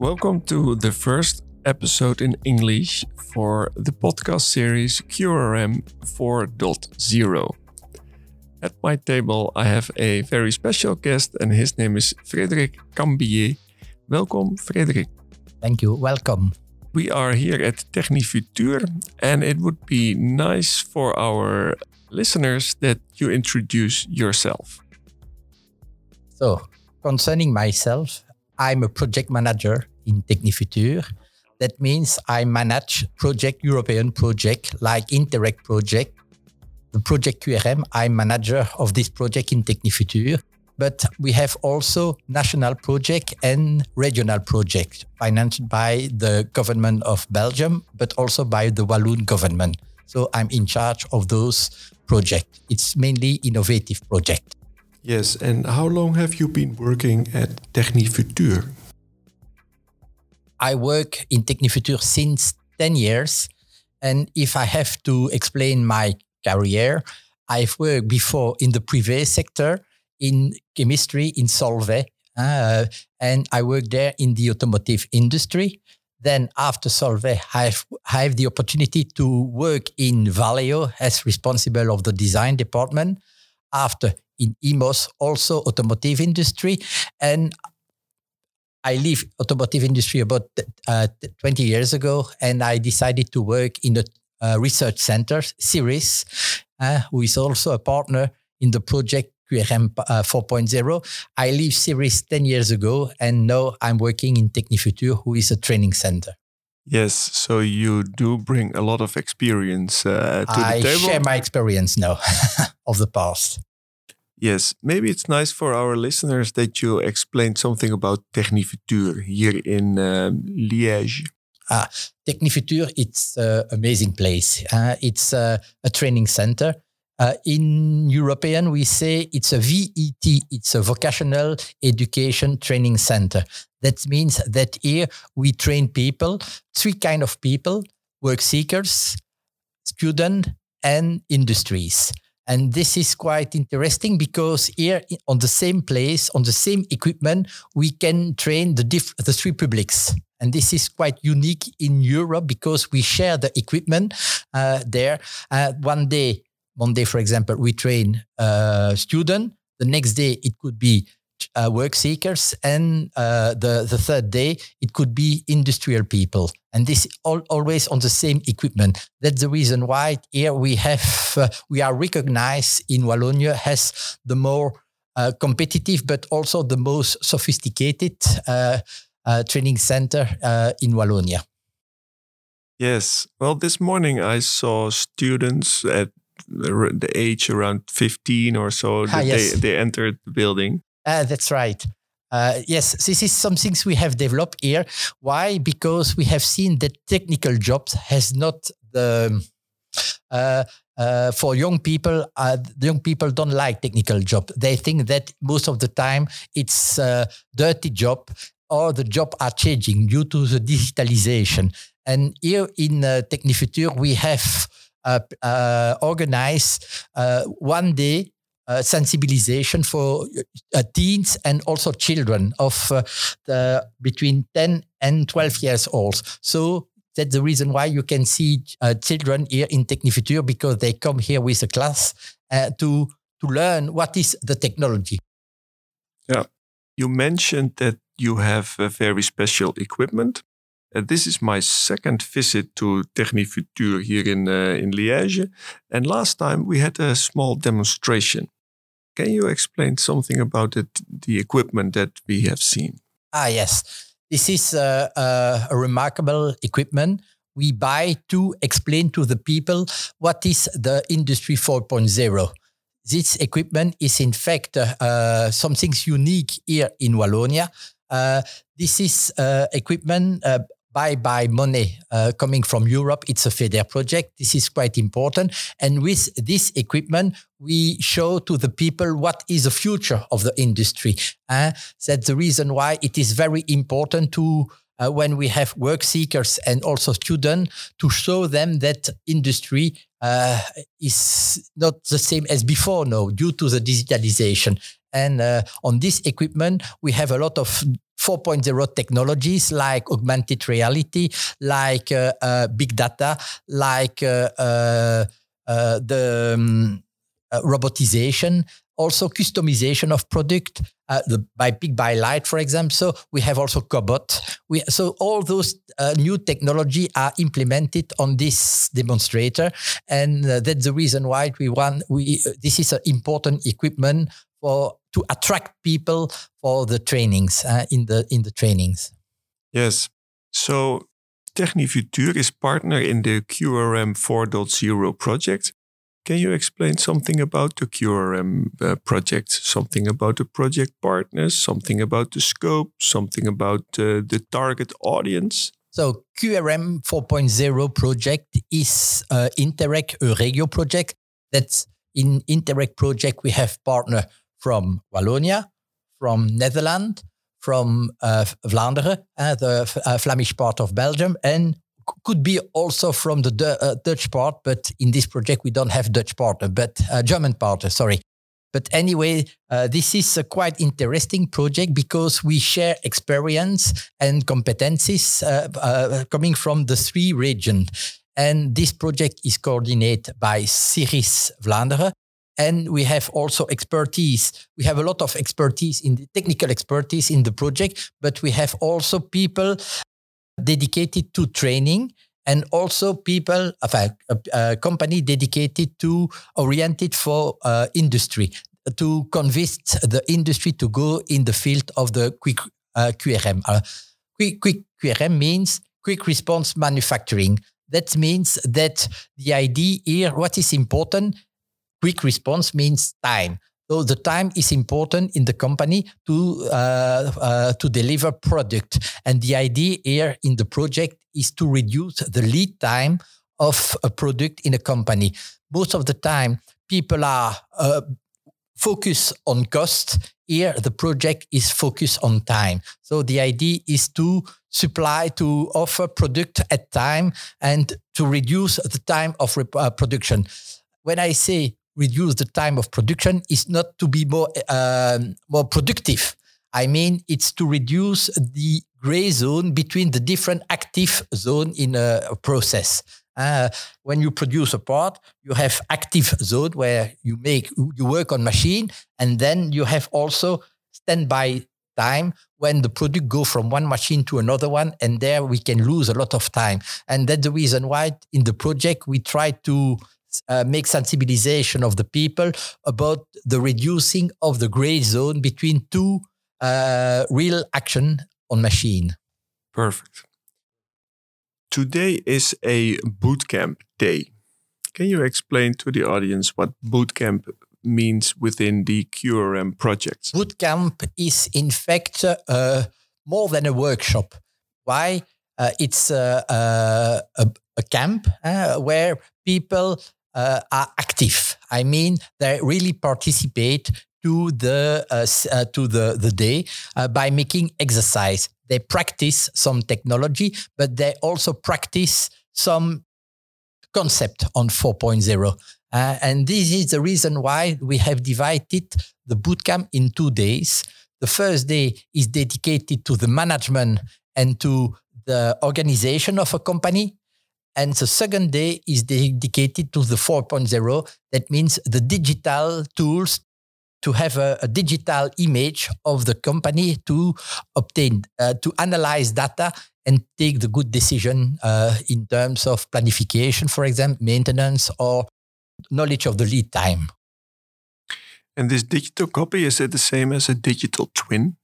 Welcome to the first episode in English for the podcast series QRM 4.0. At my table, I have a very special guest, and his name is Frederik Cambier. Welcome, Frédéric. Thank you. Welcome. We are here at Technifutur, and it would be nice for our listeners that you introduce yourself. So, concerning myself, I'm a project manager in Technifutur. That means I manage project European project like Interreg project. The project QRM, I'm manager of this project in Technifutur. But we have also national project and regional project financed by the government of Belgium, but also by the Walloon government. So I'm in charge of those projects. It's mainly innovative project. Yes, and how long have you been working at Technifutur? I work in Technifutur since 10 years. And if I have to explain my career, I've worked before in the private sector, in chemistry, in Solvay, uh, and I worked there in the automotive industry. Then after Solvay, I've, I have the opportunity to work in Valeo as responsible of the design department. After in EMOS, also automotive industry. And I leave automotive industry about uh, 20 years ago, and I decided to work in the uh, research center, Sirris, uh, who is also a partner in the project QRM uh, 4.0. I leave Sirris 10 years ago, and now I'm working in Technifutur, who is a training center. Yes, so you do bring a lot of experience uh, to I the table. I share my experience now of the past. Yes, maybe it's nice for our listeners that you explained something about Technifutur here in um, Liège. Ah, Technifutur, it's an amazing place. Uh, it's uh, a training center. Uh, in European, we say it's a VET, it's a vocational education training center. That means that here we train people, three kind of people, work seekers, student, and industries. And this is quite interesting because here on the same place, on the same equipment, we can train the, diff- the three publics. And this is quite unique in Europe because we share the equipment uh, there. Uh, one day, Monday, for example, we train a student. The next day, it could be uh, work seekers, and uh, the the third day it could be industrial people, and this all, always on the same equipment. That's the reason why here we have uh, we are recognized in Wallonia as the more uh, competitive, but also the most sophisticated uh, uh, training center in Wallonia. Yes, well, this morning I saw students at the age around 15 or so ah, yes. they, they entered the building uh, that's right. Uh, yes, this is some things we have developed here. Why? Because we have seen that technical jobs has not the uh, uh, for young people. Uh, young people don't like technical job. They think that most of the time it's a dirty job or the job are changing due to the digitalization. And here in uh, Technifutur, we have uh, uh, organized uh, one day uh, sensibilization for uh, teens and also children of uh, the, between 10 and 12 years old. So that's the reason why you can see children here in Technifutur because they come here with a class to to learn what is the technology. Yeah, you mentioned that you have a very special equipment. Uh, this is my second visit to Technifutur here in in Liège, and last time we had a small demonstration. Can you explain something about it, the equipment that we have seen? Ah, yes. This is uh, uh, a remarkable equipment we buy to explain to the people what is the Industry 4.0. This equipment is, in fact, uh, uh something unique here in Wallonia. Uh, this is uh, equipment buy by money uh, coming from Europe. It's a FEDER project. This is quite important. And with this equipment, we show to the people what is the future of the industry. Uh, that's the reason why it is very important to uh, when we have work seekers and also students to show them that industry uh, is not the same as before now due to the digitalization. And uh, on this equipment, we have a lot of 4.0 technologies like augmented reality, like uh, uh, big data, like uh, uh, uh the um, robotization, also customization of product uh, the, by Pick by Light, for example. So we have also Cobot. We, so all those uh, new technology are implemented on this demonstrator, and uh, that's the reason why we want. We uh, this is an important equipment for to attract people for the trainings uh, in the in the trainings. Yes. So Technifutur is partner in the QRM 4.0 project. Can you explain something about the QRM uh, project? Something about the project partners, something about the scope, something about uh, the target audience? So QRM 4.0 project is uh, Interreg Euregio project. That's in Interreg project we have partner from Wallonia, from Netherlands, from uh, Vlaanderen, uh, the uh, Flemish part of Belgium, and could be also from the uh, Dutch part, but in this project we don't have Dutch partner, but uh, German partner. Sorry. But anyway, uh, this is a quite interesting project because we share experience and competencies coming from the three regions. And this project is coordinated by Sirris Vlaanderen. And we have also expertise. We have a lot of expertise in the technical expertise in the project, but we have also people dedicated to training and also people, a, a company dedicated to oriented for uh, industry to convince the industry to go in the field of the quick uh, QRM. Uh, quick, quick QRM means quick response manufacturing. That means that the idea here, what is important, quick response means time. So the time is important in the company to uh, uh, to deliver product, and the idea here in the project is to reduce the lead time of a product in a company. Most of the time, people are uh, focused on cost. Here, the project is focused on time. So the idea is to supply, to offer product at time, and to reduce the time of uh, production. When I say reduce the time of production is not to be more uh, more productive. I mean, it's to reduce the gray zone between the different active zone in a, a process. Uh, when you produce a part, you have active zone where you make you work on machine, and then you have also standby time when the product go from one machine to another one, and there we can lose a lot of time. And that's the reason why in the project we try to uh, make sensibilization of the people about the reducing of the gray zone between two uh, real action on machine. Perfect. Today is a bootcamp day. Can you explain to the audience what bootcamp means within the QRM project? Bootcamp is, in fact, uh, more than a workshop. Why? Uh, it's uh, uh a, a, camp uh, where people uh, are active. I mean, they really participate to the uh, uh, to the the day uh, by making exercise. They practice some technology, but they also practice some concept on 4.0. Uh, and this is the reason why we have divided the bootcamp in two days. The first day is dedicated to the management and to the organization of a company. And the second day is dedicated to the 4.0. That means the digital tools to have a, a digital image of the company to obtain, uh, to analyze data and take the good decision uh, in terms of planification, for example, maintenance or knowledge of the lead time. And this digital copy, is it the same as a digital twin?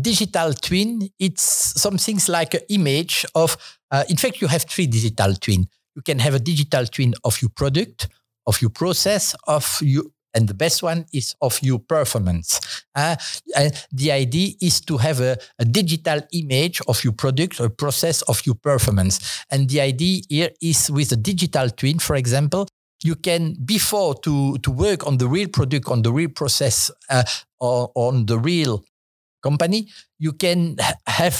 Digital twin, it's some things like an image of, uh, in fact, you have three digital twin. You can have a digital twin of your product, of your process, of you, and the best one is of your performance. Uh, and the idea is to have a, a, digital image of your product or process of your performance. And the idea here is with a digital twin, for example, you can before to to work on the real product on the real process uh, or on the real company, you can have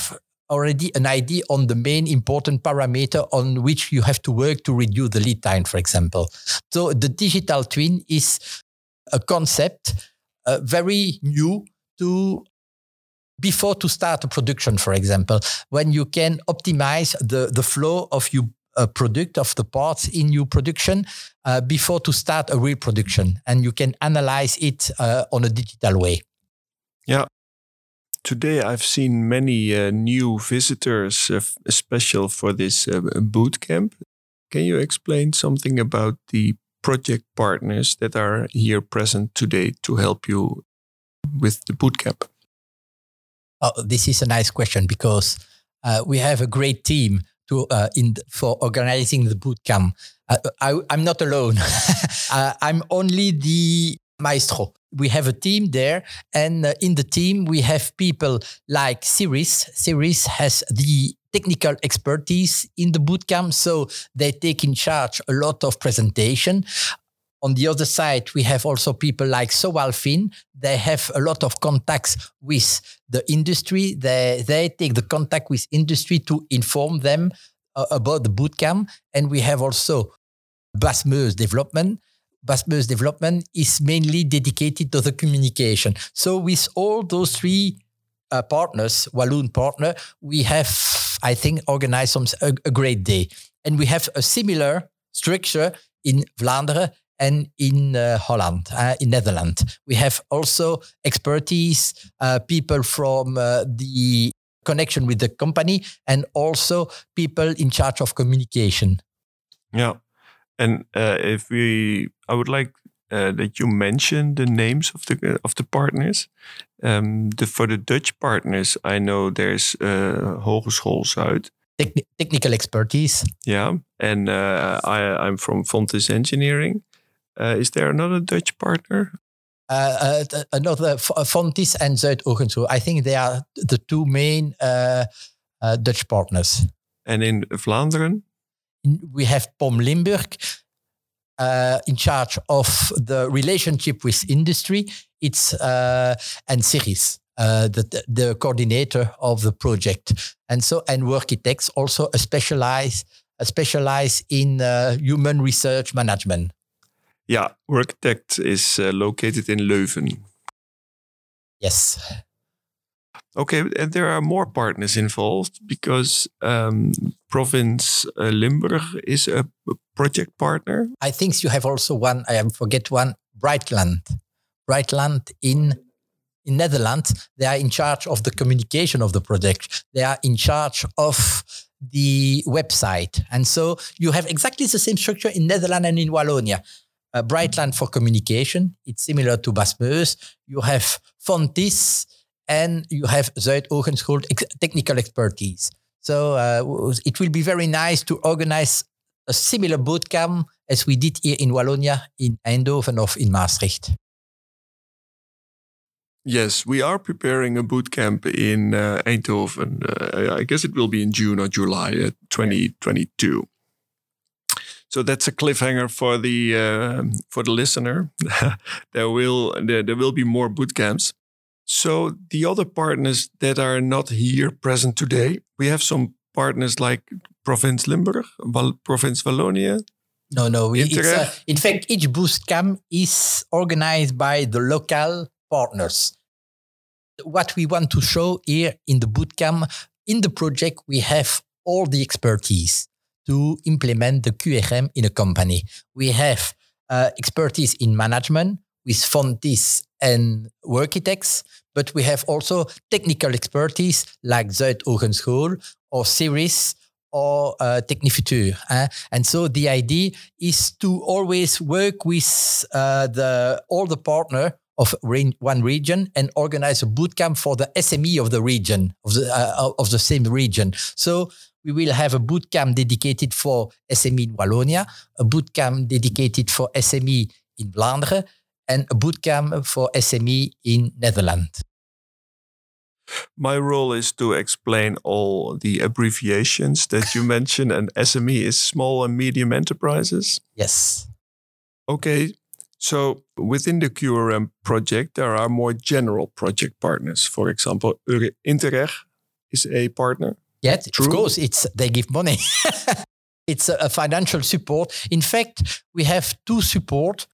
already an idea on the main important parameter on which you have to work to reduce the lead time, for example. So the digital twin is a concept uh, very new to before to start a production, for example, when you can optimize the, the flow of your uh, product of the parts in your production uh, before to start a real production, and you can analyze it uh, on a digital way. Yeah. Today, I've seen many uh, new visitors, uh, special for this uh, boot camp. Can you explain something about the project partners that are here present today to help you with the bootcamp? Oh, this is a nice question because uh, we have a great team to uh, in for organizing the bootcamp. Uh, I, am not alone. I'm only the maestro. We have a team there, and uh, in the team we have people like Sirris. Sirris has the technical expertise in the bootcamp, so they take in charge a lot of presentation. On the other side, we have also people like Sowalfin. They have a lot of contacts with the industry. They, they take the contact with industry to inform them uh, about the bootcamp. And we have also Basse-Meuse development. Basse-Meuse development is mainly dedicated to the communication. So with all those three uh, partners, Walloon partner, we have, I think, organized some, a, a great day. And we have a similar structure in Vlaanderen and in uh, Holland, uh, in Netherlands. We have also expertise, uh, people from uh, the connection with the company, and also people in charge of communication. Yeah, and uh, if we, I would like uh, that you mention the names of the of the partners. Um, the, for the Dutch partners, I know there's uh, Hogeschool Zuyd. technical expertise. Yeah, and I, I'm from Fontys Engineering. Uh, is there another Dutch partner? Uh, uh, another Fontys and Zuyd Hogeschool. I think they are the two main Dutch partners. And in Vlaanderen? We have POM Limburg, uh, in charge of the relationship with industry. It's uh, and Sirris, uh, the the coordinator of the project, and so and Workitex also a specialize a specialize in human research management. Yeah, Workitect is uh, located in Leuven. Yes. Okay, and there are more partners involved because um, Province uh, Limburg is a project partner. I think you have also one. I forget one. Brightland, Brightland in in Netherlands. They are in charge of the communication of the project. They are in charge of the website, and so you have exactly the same structure in Netherlands and in Wallonia uh, Brightland for communication. It's similar to Basse-Meuse. You have Fontys and you have Hogeschool ex technical expertise. So uh, it will be very nice to organize a similar bootcamp as we did here in Wallonia, in Eindhoven, or in Maastricht. Yes, we are preparing a bootcamp in uh, Eindhoven. Uh, I guess it will be in June or July uh, 2022. So that's a cliffhanger for the uh, for the listener. there will there, there will be more boot camps. So the other partners that are not here present today, we have some partners like Province Limburg, Val Province Wallonia. No, no. We, uh, in fact, each boot camp is organized by the local partners. What we want to show here in the boot camp, in the project, we have all the expertise to implement the QRM in a company. We have uh, expertise in management with Fontys and architects, but we have also technical expertise like Zuyd Hogeschool or Sirris or uh, Technifutur. Uh, and so the idea is to always work with uh, the all the partner of one region and organize a bootcamp for the SME of the region of the uh, of the same region. So we will have a bootcamp dedicated for SME in Wallonia, a bootcamp dedicated for SME in Vlaanderen, and a bootcamp for SME in Netherlands. My role is to explain all the abbreviations that you mentioned, and SME is small and medium enterprises. Yes. Okay. So within the QRM project, there are more general project partners. For example, Interreg is a partner. Yes, True. of course, it's they give money. it's a, a, financial support. In fact, we have two support.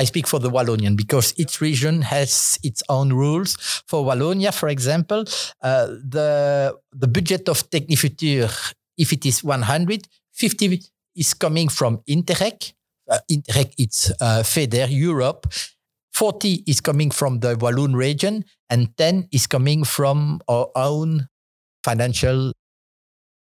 I speak for the Wallonian because each region has its own rules. For Wallonia, for example, uh, the the budget of Technifutur, if it is 100, 50 is coming from Interreg. Uh, Interreg, it's uh, FEDER Europe. 40 is coming from the Walloon region, and 10 is coming from our own financial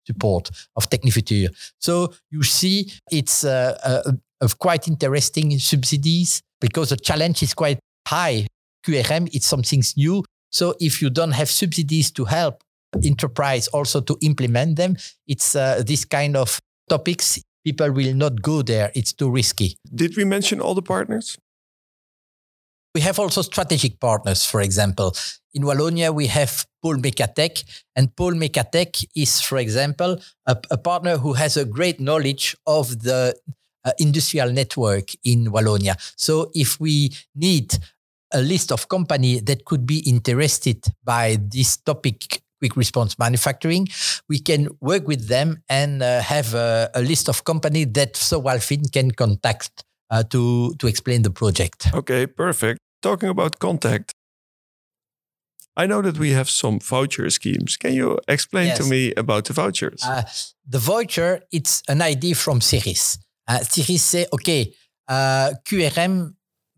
support of Technifutur. So you see, it's uh, a, a quite interesting subsidies because the challenge is quite high. QRM, it's something new. So if you don't have subsidies to help enterprise also to implement them, it's uh, this kind of topics. People will not go there. It's too risky. Did we mention all the partners? We have also strategic partners, for example. In Wallonia, we have Pôle Mecatech, and Pôle Mecatech is, for example, a, a, partner who has a great knowledge of the uh, industrial network in Wallonia. So if we need a list of companies that could be interested by this topic quick response manufacturing, we can work with them and uh, have a, a, list of companies that Sowalfin can contact uh, to, to explain the project. Okay, perfect. Talking about contact, I know that we have some voucher schemes. Can you explain yes. to me about the vouchers? Uh, the voucher, it's an idea from Sirris. Uh, Sirris say, okay, uh, QRM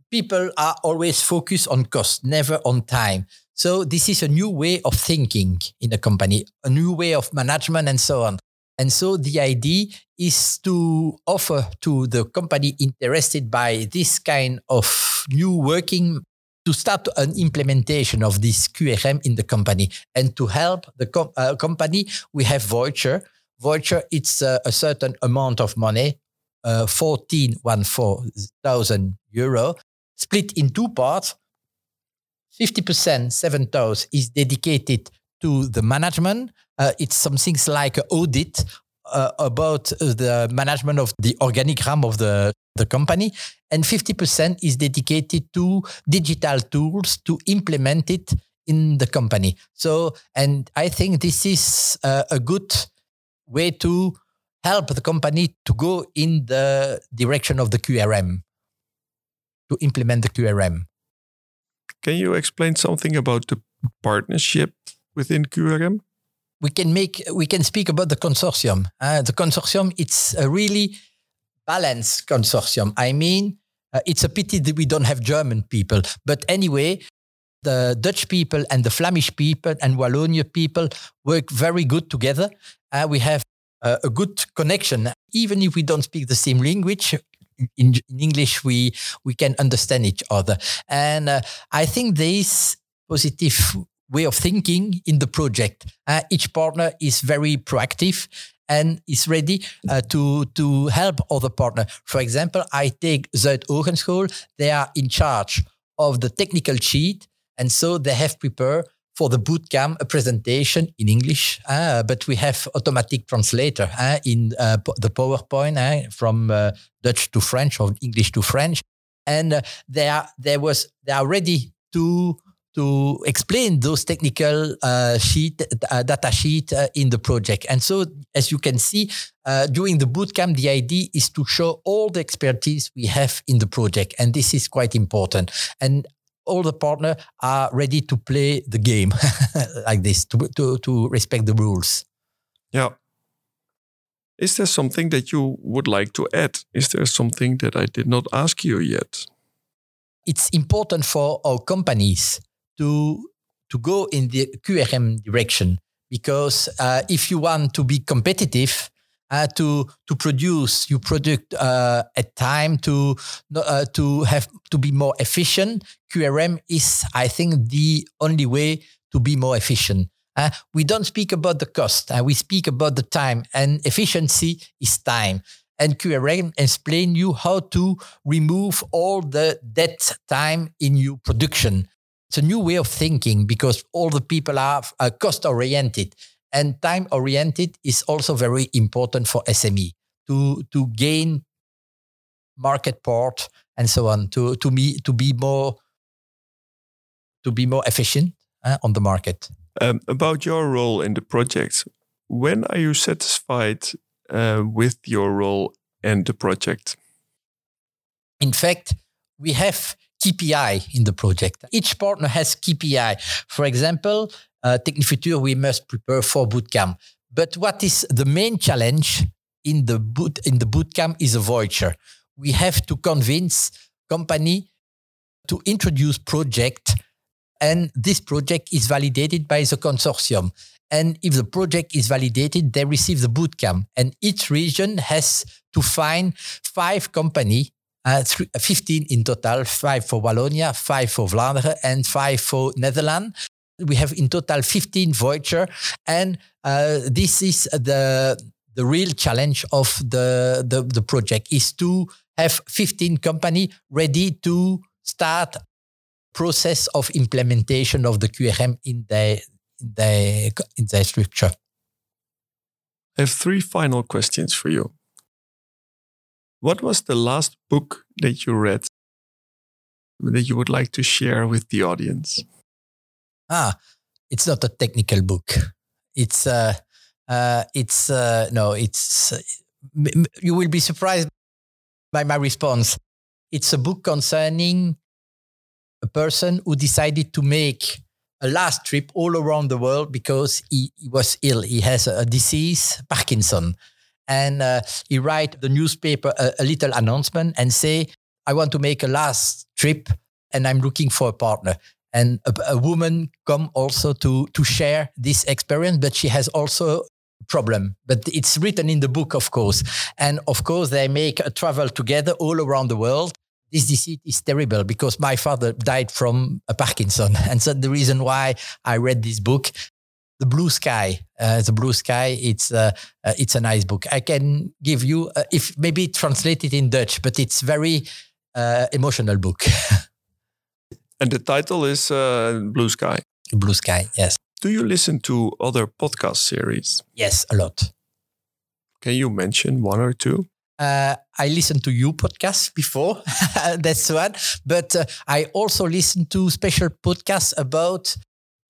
people are always focused on cost, never on time. So this is a new way of thinking in a company, a new way of management and so on. And so the idea is to offer to the company interested by this kind of new working to start an implementation of this QRM in the company and to help the com- uh, company. We have voucher. Voucher, it's a certain amount of money, uh, 14,000 euro, split in two parts. 50%, 7,000 is dedicated to the management. Uh, it's some things like audit uh, about the management of the organigram of the, the company. And 50% is dedicated to digital tools to implement it in the company. So, and I think this is uh, a good way to help the company to go in the direction of the QRM, to implement the QRM. Can you explain something about the partnership within QRM? We can make we can speak about the consortium. Uh, the consortium it's a really balanced consortium. I mean, uh, it's a pity that we don't have German people, but anyway, the Dutch people and the Flemish people and Wallonia people work very good together. Uh, we have uh, a good connection, even if we don't speak the same language. In, in English, we we can understand each other, and uh, I think this positive way of thinking in the project. Uh, each partner is very proactive and is ready uh, to to help other partner. For example, I take Zuyd Hogeschool. They are in charge of the technical sheet, and so they have prepared for the bootcamp a presentation in English, uh, but we have automatic translator uh, in uh, the PowerPoint uh, from uh, Dutch to French or English to French, and uh, they are they was they are ready to to explain those technical uh, sheet data sheet in the project. And so, as you can see, during the bootcamp, the idea is to show all the expertise we have in the project, and this is quite important. And all the partners are ready to play the game like this to, to, to respect the rules. Yeah. Is there something that you would like to add? Is there something that I did not ask you yet? It's important for our companies to, to go in the QRM direction because uh, if you want to be competitive, uh, to to produce your product uh, at time to uh, to have to be more efficient. QRM is, I think, the only way to be more efficient. Uh, we don't speak about the cost. Uh, we speak about the time, and efficiency is time. And QRM explain you how to remove all the dead time in your production. It's a new way of thinking because all the people are cost oriented. And time oriented is also very important for SME to, to gain market port and so on to, to, be, to be more to be more efficient uh, on the market. Um, about your role in the project, when are you satisfied uh, with your role and the project? In fact, we have KPI in the project. Each partner has KPI. For example, uh, Technifutur, we must prepare for bootcamp. But what is the main challenge in the boot in the bootcamp is a voucher. We have to convince company to introduce project and this project is validated by the consortium. And if the project is validated, they receive the bootcamp. And each region has to find five company, uh, three, uh, 15 in total, five for Wallonia, five for Vlaanderen, and five for Netherlands. We have in total 15 Voyager, And uh, this is the, the real challenge of the, the, the project is to have 15 company ready to start process of implementation of the QRM in their, in in their structure. I have three final questions for you. What was the last book that you read that you would like to share with the audience? Ah, it's not a technical book. It's uh, uh it's uh, no, it's you will be surprised by my response. It's a book concerning a person who decided to make a last trip all around the world because he, he was ill. He has a, disease, Parkinson. And uh, he write the newspaper a, a little announcement and say, I want to make a last trip and I'm looking for a partner. And a, a woman come also to, to share this experience, but she has also problem but it's written in the book of course and of course they make a travel together all around the world this disease is terrible because my father died from a Parkinson. And so the reason why I read this book, The Blue Sky, uh, The Blue Sky, it's, uh, uh, it's a nice book. I can give you, uh, if maybe translate it in Dutch, but it's very uh, emotional book. and the title is uh, Blue Sky. Blue Sky, yes. Do you listen to other podcast series? Yes, a lot. Can you mention one or two? Uh, I listened to you podcast before. That's one. But uh, I also listen to special podcasts about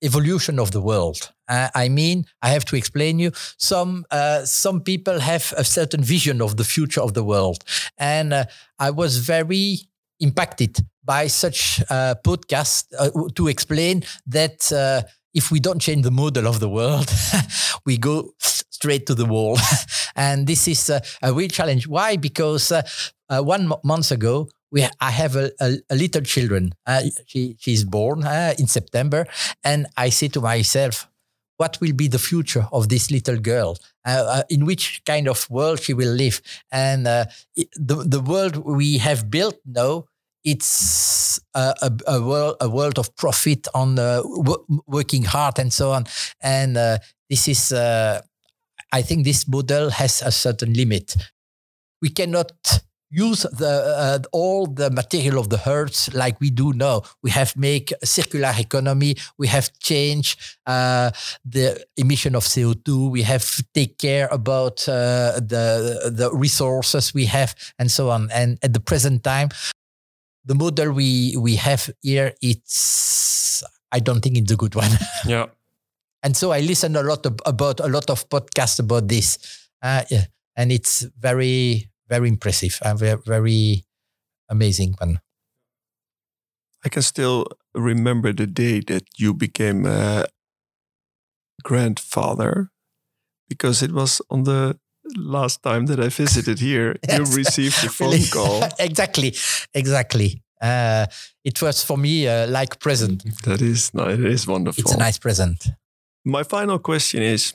evolution of the world. Uh, I mean, I have to explain you. Some uh, some people have a certain vision of the future of the world, and uh, I was very impacted by such uh, podcasts to explain that if we don't change the model of the world, we go straight to the wall. and this is a, a real challenge. Why? Because uh, uh, one month ago, we I have a, a, a little children. Uh, she she's born uh, in September, and I say to myself, what will be the future of this little girl? Uh, uh, in which kind of world she will live? And uh, the the world we have built now it's a, a, a, world a world of profit on uh, working hard and so on and uh, this is uh, I think this model has a certain limit. We cannot use the uh, all the material of the earth like we do now. We have make a circular economy. We have changed uh, the emission of CO two. We have take care about uh, the the resources we have and so on. And at the present time, the model we we have here, it's I don't think it's a good one. Yeah. And so I listen a lot of, about a lot of podcasts about this, uh, yeah, and it's very very impressive and very, very amazing one. I can still remember the day that you became a grandfather because it was on the last time that I visited here. yes. You received a phone call. exactly, exactly. Uh, it was for me uh, like present. That is, it is wonderful. It's a nice present. My final question is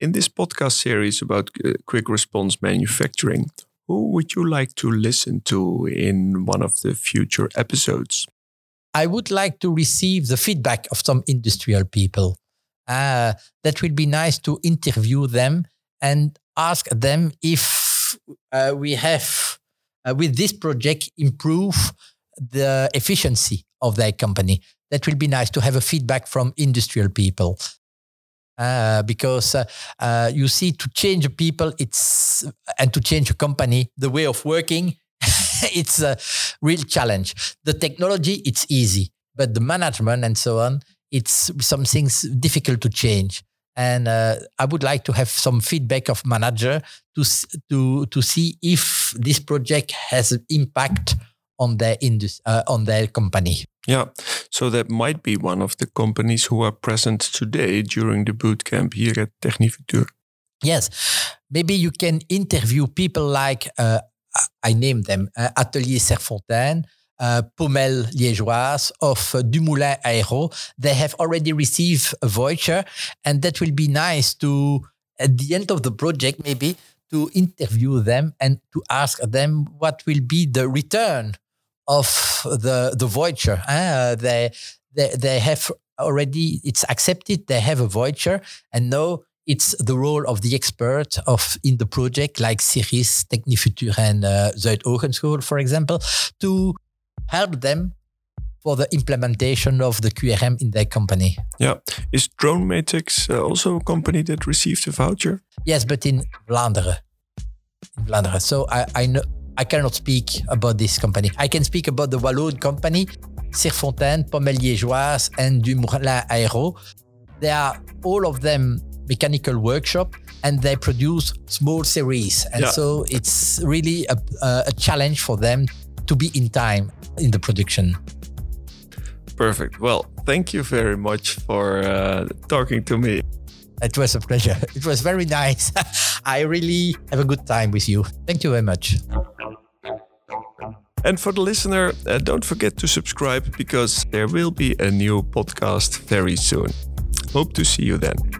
in this podcast series about uh, quick response manufacturing, who would you like to listen to in one of the future episodes? I would like to receive the feedback of some industrial people. Uh, that would be nice to interview them and ask them if uh, we have, uh, with this project, improve the efficiency of their company that will be nice to have a feedback from industrial people. Uh, because uh, uh, you see, to change people, it's and to change a company, the way of working, it's a real challenge. The technology, it's easy, but the management and so on, it's some things difficult to change. And uh, I would like to have some feedback of manager to to to see if this project has an impact on their indus- uh, on their company. Yeah, so that might be one of the companies who are present today during the bootcamp here at Technifutur. Yes, maybe you can interview people like uh, I named them uh, Atelier Serfontaine, uh, Pommel Liégeoise, of uh, Dumoulin Aéro. They have already received a voucher, and that will be nice to at the end of the project maybe to interview them and to ask them what will be the return of the the voucher. Uh, they, they they have already it's accepted. They have a voucher, and now it's the role of the expert of in the project, like Sirris, Technifutur, and uh, Zuyd for example, to help them for the implementation of the QRM in their company. Yeah. Is Drone Matrix uh, also a company that received a voucher? Yes, but in Vlaanderen. In Vlaanderen. So I, I know I cannot speak about this company. I can speak about the Walloon company, Serfontaine, Pommel Liégeoise, and Dumoulin Aéro. They are all of them mechanical workshop and they produce small series. And yeah. so it's really a, a challenge for them to be in time in the production. Perfect. Well, thank you very much for uh, talking to me. It was a pleasure. It was very nice. I really have a good time with you. Thank you very much. And for the listener, uh, don't forget to subscribe because there will be a new podcast very soon. Hope to see you then.